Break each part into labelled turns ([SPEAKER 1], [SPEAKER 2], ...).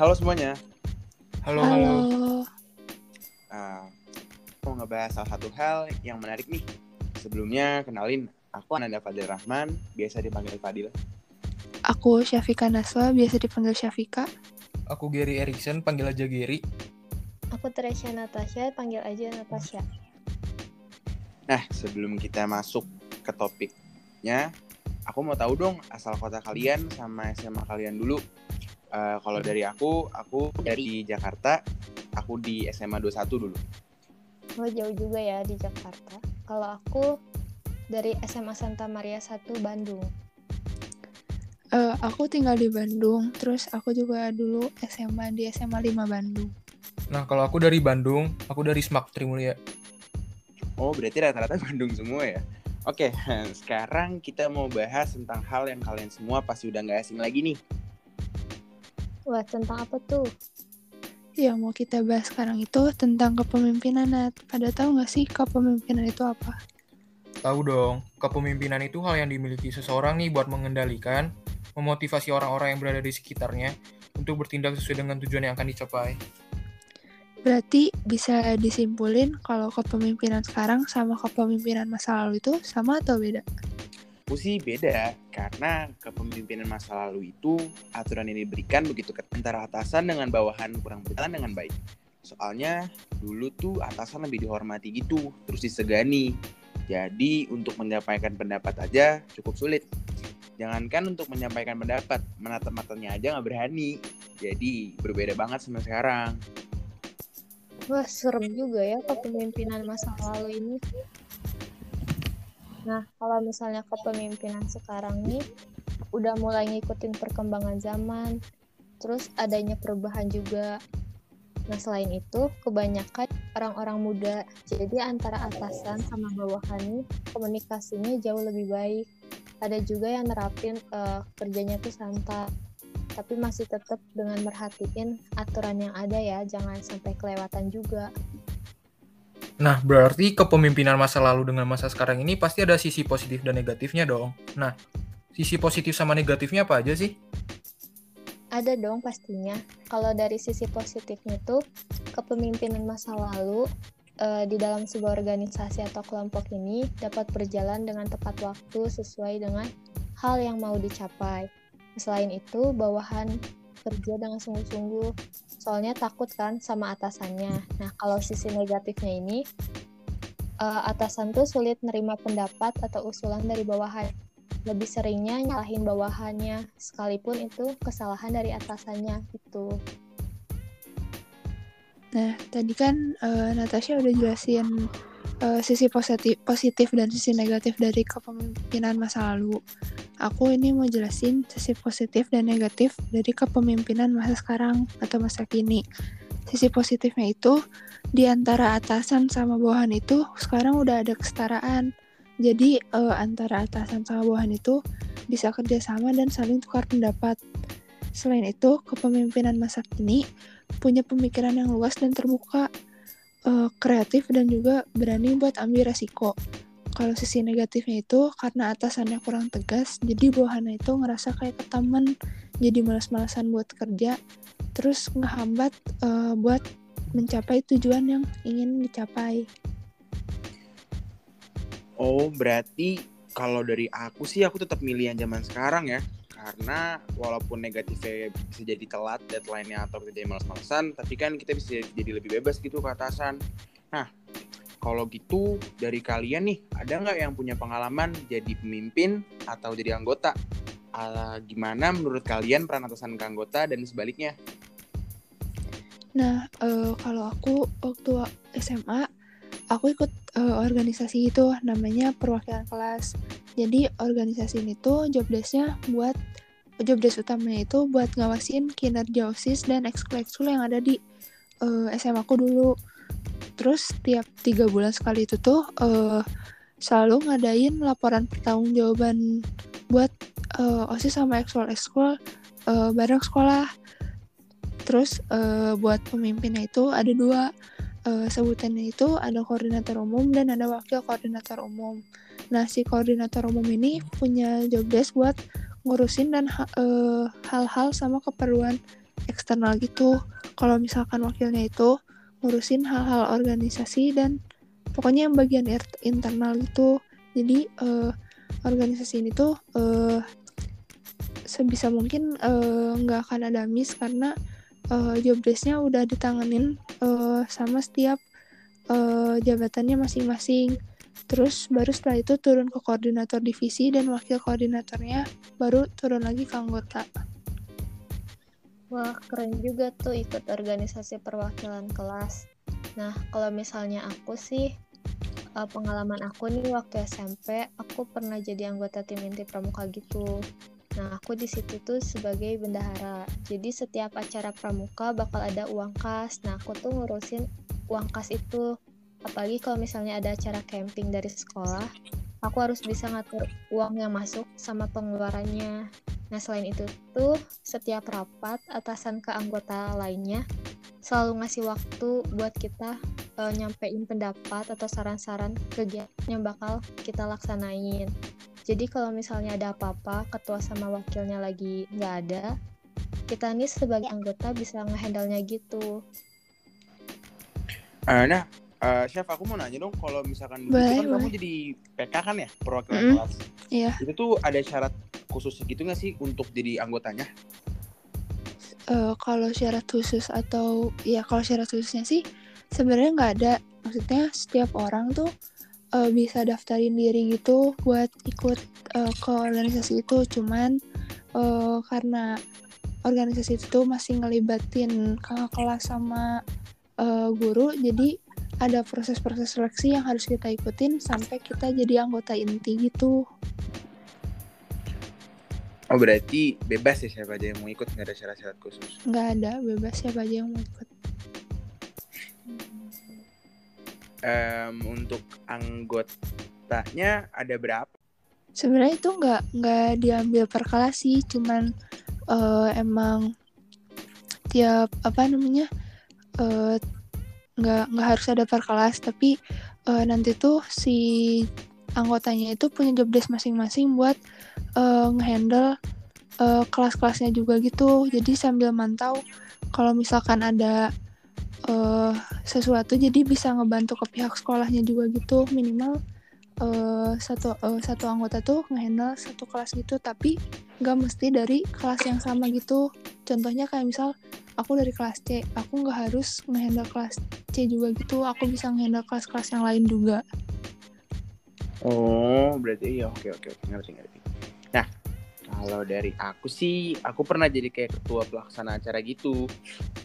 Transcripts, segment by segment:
[SPEAKER 1] Halo semuanya.
[SPEAKER 2] Halo, halo.
[SPEAKER 3] Halo.
[SPEAKER 1] Uh, mau ngebahas salah satu hal yang menarik nih. Sebelumnya kenalin, aku Ananda Fadil Rahman, biasa dipanggil Fadil.
[SPEAKER 3] Aku Syafika Naswa, biasa dipanggil Syafika.
[SPEAKER 2] Aku Gary Erikson, panggil aja Gary.
[SPEAKER 4] Aku Teresia Natasha, panggil aja Natasha.
[SPEAKER 1] Nah, sebelum kita masuk ke topiknya, aku mau tahu dong asal kota kalian sama SMA kalian dulu. Uh, kalau dari aku, aku dari Jakarta, aku di SMA 21 dulu.
[SPEAKER 4] Oh, jauh juga ya di Jakarta. Kalau aku dari SMA Santa Maria 1 Bandung.
[SPEAKER 3] Uh, aku tinggal di Bandung, terus aku juga dulu SMA di SMA 5 Bandung.
[SPEAKER 2] Nah, kalau aku dari Bandung, aku dari Smak Trimulya.
[SPEAKER 1] Oh, berarti rata-rata Bandung semua ya? Oke, sekarang kita mau bahas tentang hal yang kalian semua pasti udah nggak asing lagi nih.
[SPEAKER 4] Wah, tentang apa tuh?
[SPEAKER 3] Yang mau kita bahas sekarang itu tentang kepemimpinan, Nat. Pada tahu nggak sih kepemimpinan itu apa?
[SPEAKER 2] Tahu dong, kepemimpinan itu hal yang dimiliki seseorang nih buat mengendalikan, memotivasi orang-orang yang berada di sekitarnya untuk bertindak sesuai dengan tujuan yang akan dicapai.
[SPEAKER 3] Berarti bisa disimpulin kalau kepemimpinan sekarang sama kepemimpinan masa lalu itu sama atau beda?
[SPEAKER 1] Aku sih beda, karena kepemimpinan masa lalu itu aturan yang diberikan begitu antara atasan dengan bawahan kurang berjalan dengan baik. Soalnya dulu tuh atasan lebih dihormati gitu, terus disegani. Jadi untuk menyampaikan pendapat aja cukup sulit. Jangankan untuk menyampaikan pendapat, menatap matanya aja nggak berani. Jadi berbeda banget sama sekarang.
[SPEAKER 4] Wah, serem juga ya kepemimpinan masa lalu ini. Nah, kalau misalnya kepemimpinan sekarang nih udah mulai ngikutin perkembangan zaman, terus adanya perubahan juga. Nah, selain itu, kebanyakan orang-orang muda, jadi antara atasan sama bawahan nih, komunikasinya jauh lebih baik. Ada juga yang nerapin uh, kerjanya tuh santai, tapi masih tetap dengan merhatiin aturan yang ada ya, jangan sampai kelewatan juga.
[SPEAKER 2] Nah, berarti kepemimpinan masa lalu dengan masa sekarang ini pasti ada sisi positif dan negatifnya dong. Nah, sisi positif sama negatifnya apa aja sih?
[SPEAKER 4] Ada dong pastinya. Kalau dari sisi positifnya tuh, kepemimpinan masa lalu uh, di dalam sebuah organisasi atau kelompok ini dapat berjalan dengan tepat waktu sesuai dengan hal yang mau dicapai. Selain itu, bawahan kerja dengan sungguh-sungguh soalnya takut kan sama atasannya. Nah kalau sisi negatifnya ini uh, atasan tuh sulit nerima pendapat atau usulan dari bawahan. Lebih seringnya nyalahin bawahannya sekalipun itu kesalahan dari atasannya gitu.
[SPEAKER 3] Nah tadi kan uh, Natasha udah jelasin uh, sisi positif positif dan sisi negatif dari kepemimpinan masa lalu aku ini mau jelasin sisi positif dan negatif dari kepemimpinan masa sekarang atau masa kini. Sisi positifnya itu di antara atasan sama bawahan itu sekarang udah ada kesetaraan. Jadi uh, antara atasan sama bawahan itu bisa kerjasama dan saling tukar pendapat. Selain itu, kepemimpinan masa kini punya pemikiran yang luas dan terbuka, uh, kreatif dan juga berani buat ambil resiko kalau sisi negatifnya itu karena atasannya kurang tegas jadi bawahannya itu ngerasa kayak ke temen jadi malas-malasan buat kerja terus ngehambat uh, buat mencapai tujuan yang ingin dicapai.
[SPEAKER 1] Oh berarti kalau dari aku sih aku tetap milih yang zaman sekarang ya. Karena walaupun negatifnya bisa jadi telat deadline-nya atau jadi malas-malasan tapi kan kita bisa jadi lebih bebas gitu ke atasan. Nah kalau gitu dari kalian nih ada nggak yang punya pengalaman jadi pemimpin atau jadi anggota? Uh, gimana menurut kalian peran atasan anggota dan sebaliknya?
[SPEAKER 3] Nah, uh, kalau aku waktu SMA, aku ikut uh, organisasi itu namanya perwakilan kelas. Jadi organisasi ini tuh job desknya buat job desk utamanya itu buat ngawasin kinerja OSIS dan ekskul yang ada di uh, SMA aku dulu terus tiap tiga bulan sekali itu tuh uh, selalu ngadain laporan pertanggungjawaban buat uh, osis sama ekskul ekskul uh, bareng sekolah. Terus uh, buat pemimpinnya itu ada dua. Uh, sebutannya itu ada koordinator umum dan ada wakil koordinator umum. Nah si koordinator umum ini punya job desk buat ngurusin dan hal-hal uh, sama keperluan eksternal gitu. Kalau misalkan wakilnya itu ngurusin hal-hal organisasi dan pokoknya yang bagian internal gitu. Jadi uh, organisasi ini tuh uh, sebisa mungkin nggak uh, akan ada miss karena uh, job desknya udah ditanganin uh, sama setiap uh, jabatannya masing-masing. Terus baru setelah itu turun ke koordinator divisi dan wakil koordinatornya baru turun lagi ke anggota.
[SPEAKER 4] Wah, keren juga tuh ikut organisasi perwakilan kelas. Nah, kalau misalnya aku sih, pengalaman aku nih waktu SMP, aku pernah jadi anggota tim inti pramuka gitu. Nah, aku di situ tuh sebagai bendahara. Jadi setiap acara pramuka bakal ada uang kas. Nah, aku tuh ngurusin uang kas itu. Apalagi kalau misalnya ada acara camping dari sekolah, aku harus bisa ngatur uang yang masuk sama pengeluarannya. Nah, selain itu tuh setiap rapat atasan ke anggota lainnya selalu ngasih waktu buat kita uh, nyampein pendapat atau saran-saran kegiatan yang bakal kita laksanain. Jadi kalau misalnya ada apa-apa, ketua sama wakilnya lagi nggak ada, kita nih sebagai anggota bisa ngehandle-nya gitu.
[SPEAKER 1] Uh, nah, uh, chef aku mau nanya dong, kalau misalkan dulu kan kamu jadi PK kan ya, perwakilan mm. kelas.
[SPEAKER 3] Iya.
[SPEAKER 1] Itu tuh ada syarat khusus gitu nggak sih untuk jadi anggotanya?
[SPEAKER 3] Uh, kalau syarat khusus atau ya kalau syarat khususnya sih sebenarnya nggak ada. Maksudnya setiap orang tuh uh, bisa daftarin diri gitu buat ikut uh, ke organisasi itu cuman uh, karena organisasi itu masih ngelibatin kakak kelas sama uh, guru jadi ada proses-proses seleksi yang harus kita ikutin sampai kita jadi anggota inti gitu.
[SPEAKER 1] Oh berarti bebas ya siapa aja yang mau ikut nggak ada syarat-syarat khusus?
[SPEAKER 3] Nggak ada bebas siapa aja yang mau ikut
[SPEAKER 1] um, untuk anggotanya ada berapa?
[SPEAKER 3] Sebenarnya itu nggak nggak diambil per kelas sih, cuman uh, emang tiap apa namanya uh, nggak nggak harus ada per kelas, tapi uh, nanti tuh si anggotanya itu punya job desk masing-masing buat uh, ngehandle uh, kelas-kelasnya juga gitu. Jadi sambil mantau kalau misalkan ada uh, sesuatu jadi bisa ngebantu ke pihak sekolahnya juga gitu. Minimal uh, satu uh, satu anggota tuh ngehandle satu kelas gitu tapi nggak mesti dari kelas yang sama gitu. Contohnya kayak misal aku dari kelas C aku nggak harus ngehandle kelas C juga gitu. Aku bisa ngehandle kelas-kelas yang lain juga
[SPEAKER 1] oh berarti ya oke oke ngerti ngerti nah kalau dari aku sih, aku pernah jadi kayak ketua pelaksana acara gitu.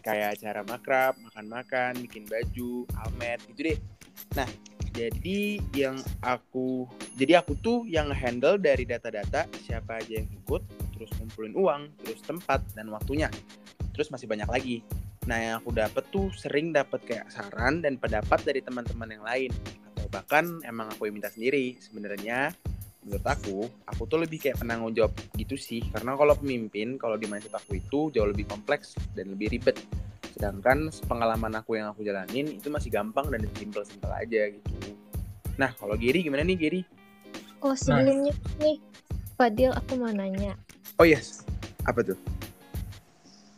[SPEAKER 1] Kayak acara makrab, makan-makan, bikin baju, almet gitu deh. Nah, jadi yang aku jadi aku tuh yang handle dari data-data siapa aja yang ikut, terus ngumpulin uang, terus tempat dan waktunya. Terus masih banyak lagi. Nah, yang aku dapat tuh sering dapat kayak saran dan pendapat dari teman-teman yang lain bahkan emang aku yang minta sendiri. Sebenarnya. Menurut aku aku tuh lebih kayak penanggung jawab gitu sih. Karena kalau pemimpin kalau di mindset aku itu jauh lebih kompleks dan lebih ribet. Sedangkan pengalaman aku yang aku jalanin itu masih gampang dan simple aja gitu. Nah kalau Giri gimana nih Giri
[SPEAKER 4] oh sebelumnya nah. nih Fadil aku mau nanya.
[SPEAKER 1] Oh yes. Apa tuh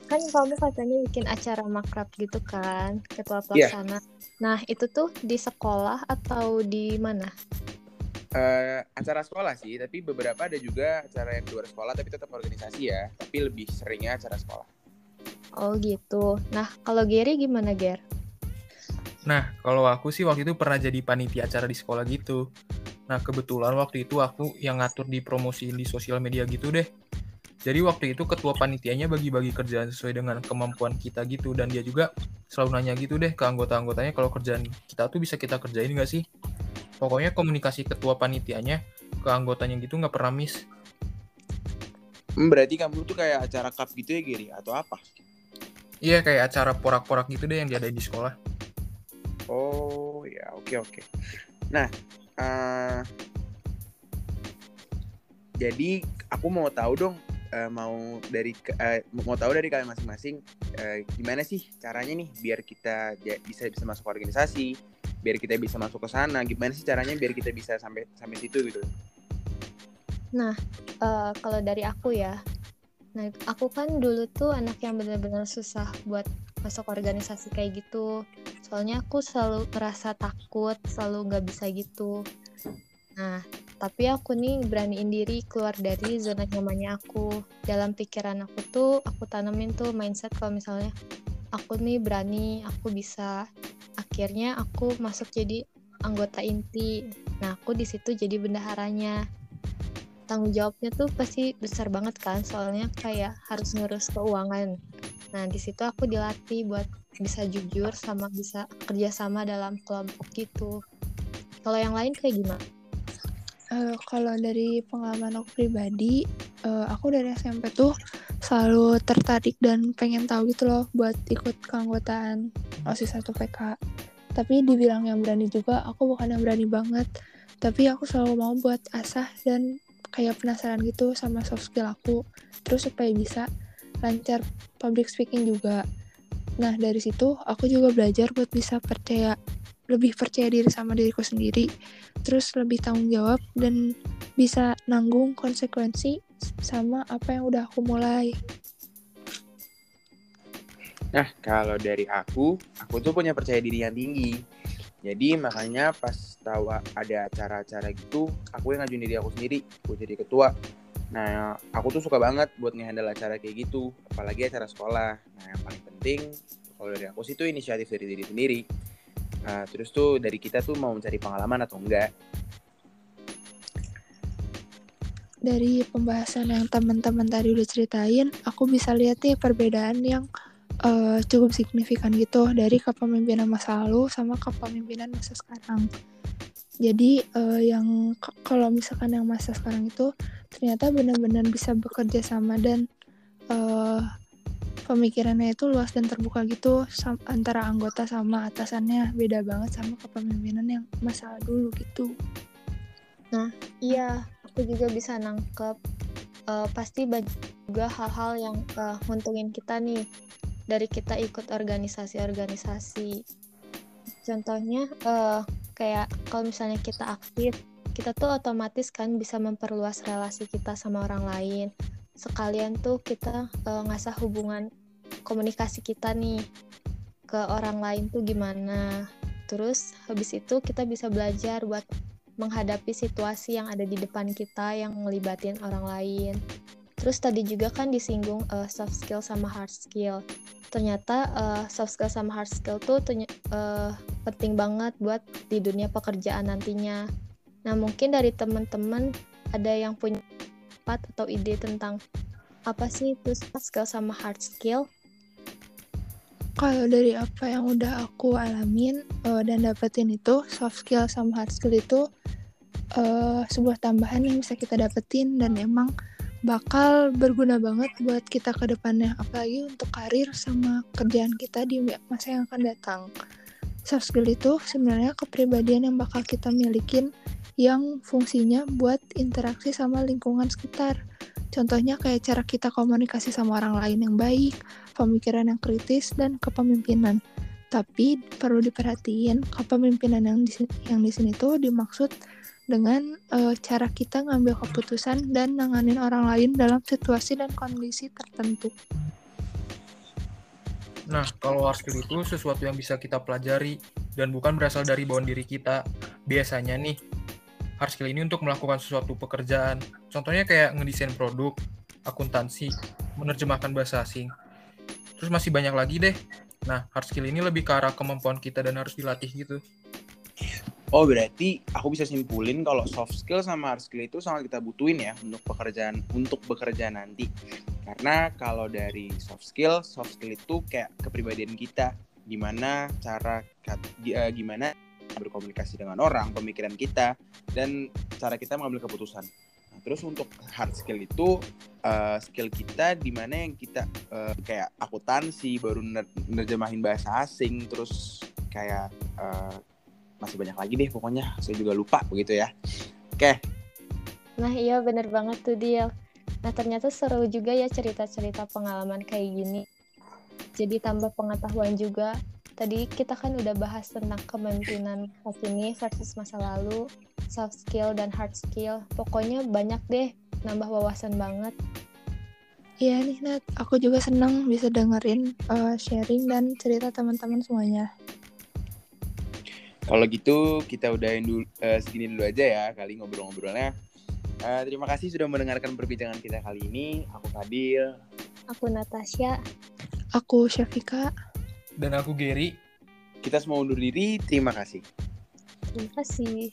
[SPEAKER 4] kan kamu katanya bikin acara makrab gitu kan ketua iya. pelaksana yeah. nah itu tuh di sekolah atau di mana
[SPEAKER 1] uh, acara sekolah sih, tapi beberapa ada juga acara yang di luar sekolah tapi tetap organisasi ya, tapi lebih seringnya acara sekolah.
[SPEAKER 4] Oh gitu. Nah, kalau Gary gimana, Ger?
[SPEAKER 2] Nah, kalau aku sih waktu itu pernah jadi panitia acara di sekolah gitu. Nah, kebetulan waktu itu aku yang ngatur di promosi di sosial media gitu deh. Jadi waktu itu ketua panitianya bagi-bagi kerjaan sesuai dengan kemampuan kita gitu. Dan dia juga selalu nanya gitu deh ke anggota-anggotanya kalau kerjaan kita tuh bisa kita kerjain nggak sih? pokoknya komunikasi ketua panitianya ke anggotanya gitu nggak pernah miss.
[SPEAKER 1] Berarti kamu tuh kayak acara cup gitu ya Giri? Atau apa?
[SPEAKER 2] Iya kayak acara porak-porak gitu deh yang diadain di sekolah.
[SPEAKER 1] Oh ya oke okay, oke. Okay. nah uh, jadi aku mau tahu dong uh, mau dari uh, mau tahu dari kalian masing-masing uh, gimana sih caranya nih biar kita bisa bisa masuk organisasi biar kita bisa masuk ke sana gimana sih caranya biar kita bisa sampai sampai situ gitu
[SPEAKER 4] nah uh, kalau dari aku ya Nah, aku kan dulu tuh anak yang benar-benar susah buat masuk organisasi kayak gitu. Soalnya aku selalu merasa takut, selalu nggak bisa gitu. Nah, tapi aku nih beraniin diri keluar dari zona nyamannya aku. Dalam pikiran aku tuh, aku tanemin tuh mindset kalau misalnya aku nih berani, aku bisa. Akhirnya aku masuk jadi anggota inti. Nah, aku di situ jadi bendaharanya tanggung jawabnya tuh pasti besar banget kan soalnya kayak harus ngurus keuangan nah di situ aku dilatih buat bisa jujur sama bisa kerjasama dalam kelompok gitu kalau yang lain kayak gimana?
[SPEAKER 3] Uh, kalau dari pengalaman aku pribadi, uh, aku dari SMP tuh selalu tertarik dan pengen tahu gitu loh buat ikut keanggotaan OSIS satu PK. Tapi dibilang yang berani juga, aku bukan yang berani banget. Tapi aku selalu mau buat asah dan kayak penasaran gitu sama soft skill aku terus supaya bisa lancar public speaking juga nah dari situ aku juga belajar buat bisa percaya lebih percaya diri sama diriku sendiri terus lebih tanggung jawab dan bisa nanggung konsekuensi sama apa yang udah aku mulai
[SPEAKER 1] Nah, kalau dari aku, aku tuh punya percaya diri yang tinggi. Jadi makanya pas tahu ada acara-acara gitu, aku yang ngajuin diri aku sendiri buat jadi ketua. Nah, aku tuh suka banget buat ngehandle acara kayak gitu, apalagi acara sekolah. Nah, yang paling penting kalau dari aku sih itu inisiatif dari diri sendiri. Nah, terus tuh dari kita tuh mau mencari pengalaman atau enggak.
[SPEAKER 3] Dari pembahasan yang teman-teman tadi udah ceritain, aku bisa lihat nih perbedaan yang uh, cukup signifikan gitu dari kepemimpinan masa lalu sama kepemimpinan masa sekarang. Jadi uh, yang kalau misalkan yang masa sekarang itu ternyata benar-benar bisa bekerja sama dan uh, pemikirannya itu luas dan terbuka gitu antara anggota sama atasannya beda banget sama kepemimpinan yang masa dulu gitu.
[SPEAKER 4] Nah, iya, aku juga bisa nangkep uh, pasti banyak juga hal-hal yang uh, nguntungin kita nih dari kita ikut organisasi-organisasi. Contohnya uh, kayak kalau misalnya kita aktif, kita tuh otomatis kan bisa memperluas relasi kita sama orang lain. Sekalian tuh kita uh, ngasah hubungan komunikasi kita nih ke orang lain tuh gimana. Terus habis itu kita bisa belajar buat menghadapi situasi yang ada di depan kita yang ngelibatin orang lain. Terus tadi juga kan disinggung uh, soft skill sama hard skill ternyata uh, soft skill sama hard skill tuh uh, penting banget buat di dunia pekerjaan nantinya. Nah mungkin dari teman-teman ada yang punya pendapat atau ide tentang apa sih itu soft skill sama hard skill?
[SPEAKER 3] Kalau dari apa yang udah aku alamin uh, dan dapetin itu soft skill sama hard skill itu uh, sebuah tambahan yang bisa kita dapetin dan emang bakal berguna banget buat kita ke depannya apalagi untuk karir sama kerjaan kita di masa yang akan datang soft skill itu sebenarnya kepribadian yang bakal kita milikin yang fungsinya buat interaksi sama lingkungan sekitar contohnya kayak cara kita komunikasi sama orang lain yang baik pemikiran yang kritis dan kepemimpinan tapi perlu diperhatiin kepemimpinan yang di yang di sini tuh dimaksud dengan uh, cara kita ngambil keputusan dan nanganin orang lain dalam situasi dan kondisi tertentu.
[SPEAKER 2] Nah, kalau hard skill itu sesuatu yang bisa kita pelajari dan bukan berasal dari bawaan diri kita. Biasanya nih, hard skill ini untuk melakukan sesuatu pekerjaan. Contohnya kayak ngedesain produk, akuntansi, menerjemahkan bahasa asing. Terus masih banyak lagi deh. Nah, hard skill ini lebih ke arah kemampuan kita dan harus dilatih gitu.
[SPEAKER 1] Oh berarti aku bisa simpulin kalau soft skill sama hard skill itu sangat kita butuhin ya untuk pekerjaan untuk bekerja nanti. Karena kalau dari soft skill, soft skill itu kayak kepribadian kita, gimana cara uh, gimana berkomunikasi dengan orang, pemikiran kita, dan cara kita mengambil keputusan. Nah, terus untuk hard skill itu uh, skill kita di mana yang kita uh, kayak akuntansi, baru nerjemahin bahasa asing, terus kayak uh, masih banyak lagi deh pokoknya. Saya juga lupa begitu ya. Oke.
[SPEAKER 4] Nah iya bener banget tuh dia nah ternyata seru juga ya cerita-cerita pengalaman kayak gini. Jadi tambah pengetahuan juga tadi kita kan udah bahas tentang kepemimpinan saat ini versus masa lalu soft skill dan hard skill pokoknya banyak deh nambah wawasan banget
[SPEAKER 3] Iya nih Nat, aku juga seneng bisa dengerin uh, sharing dan cerita teman-teman semuanya.
[SPEAKER 1] Kalau gitu kita udahin dulu uh, segini dulu aja ya kali ngobrol-ngobrolnya. Uh, terima kasih sudah mendengarkan perbincangan kita kali ini. Aku Fadil.
[SPEAKER 4] Aku Natasha.
[SPEAKER 3] Aku Syafika.
[SPEAKER 2] Dan aku Gary.
[SPEAKER 1] Kita semua undur diri. Terima kasih.
[SPEAKER 4] Terima kasih.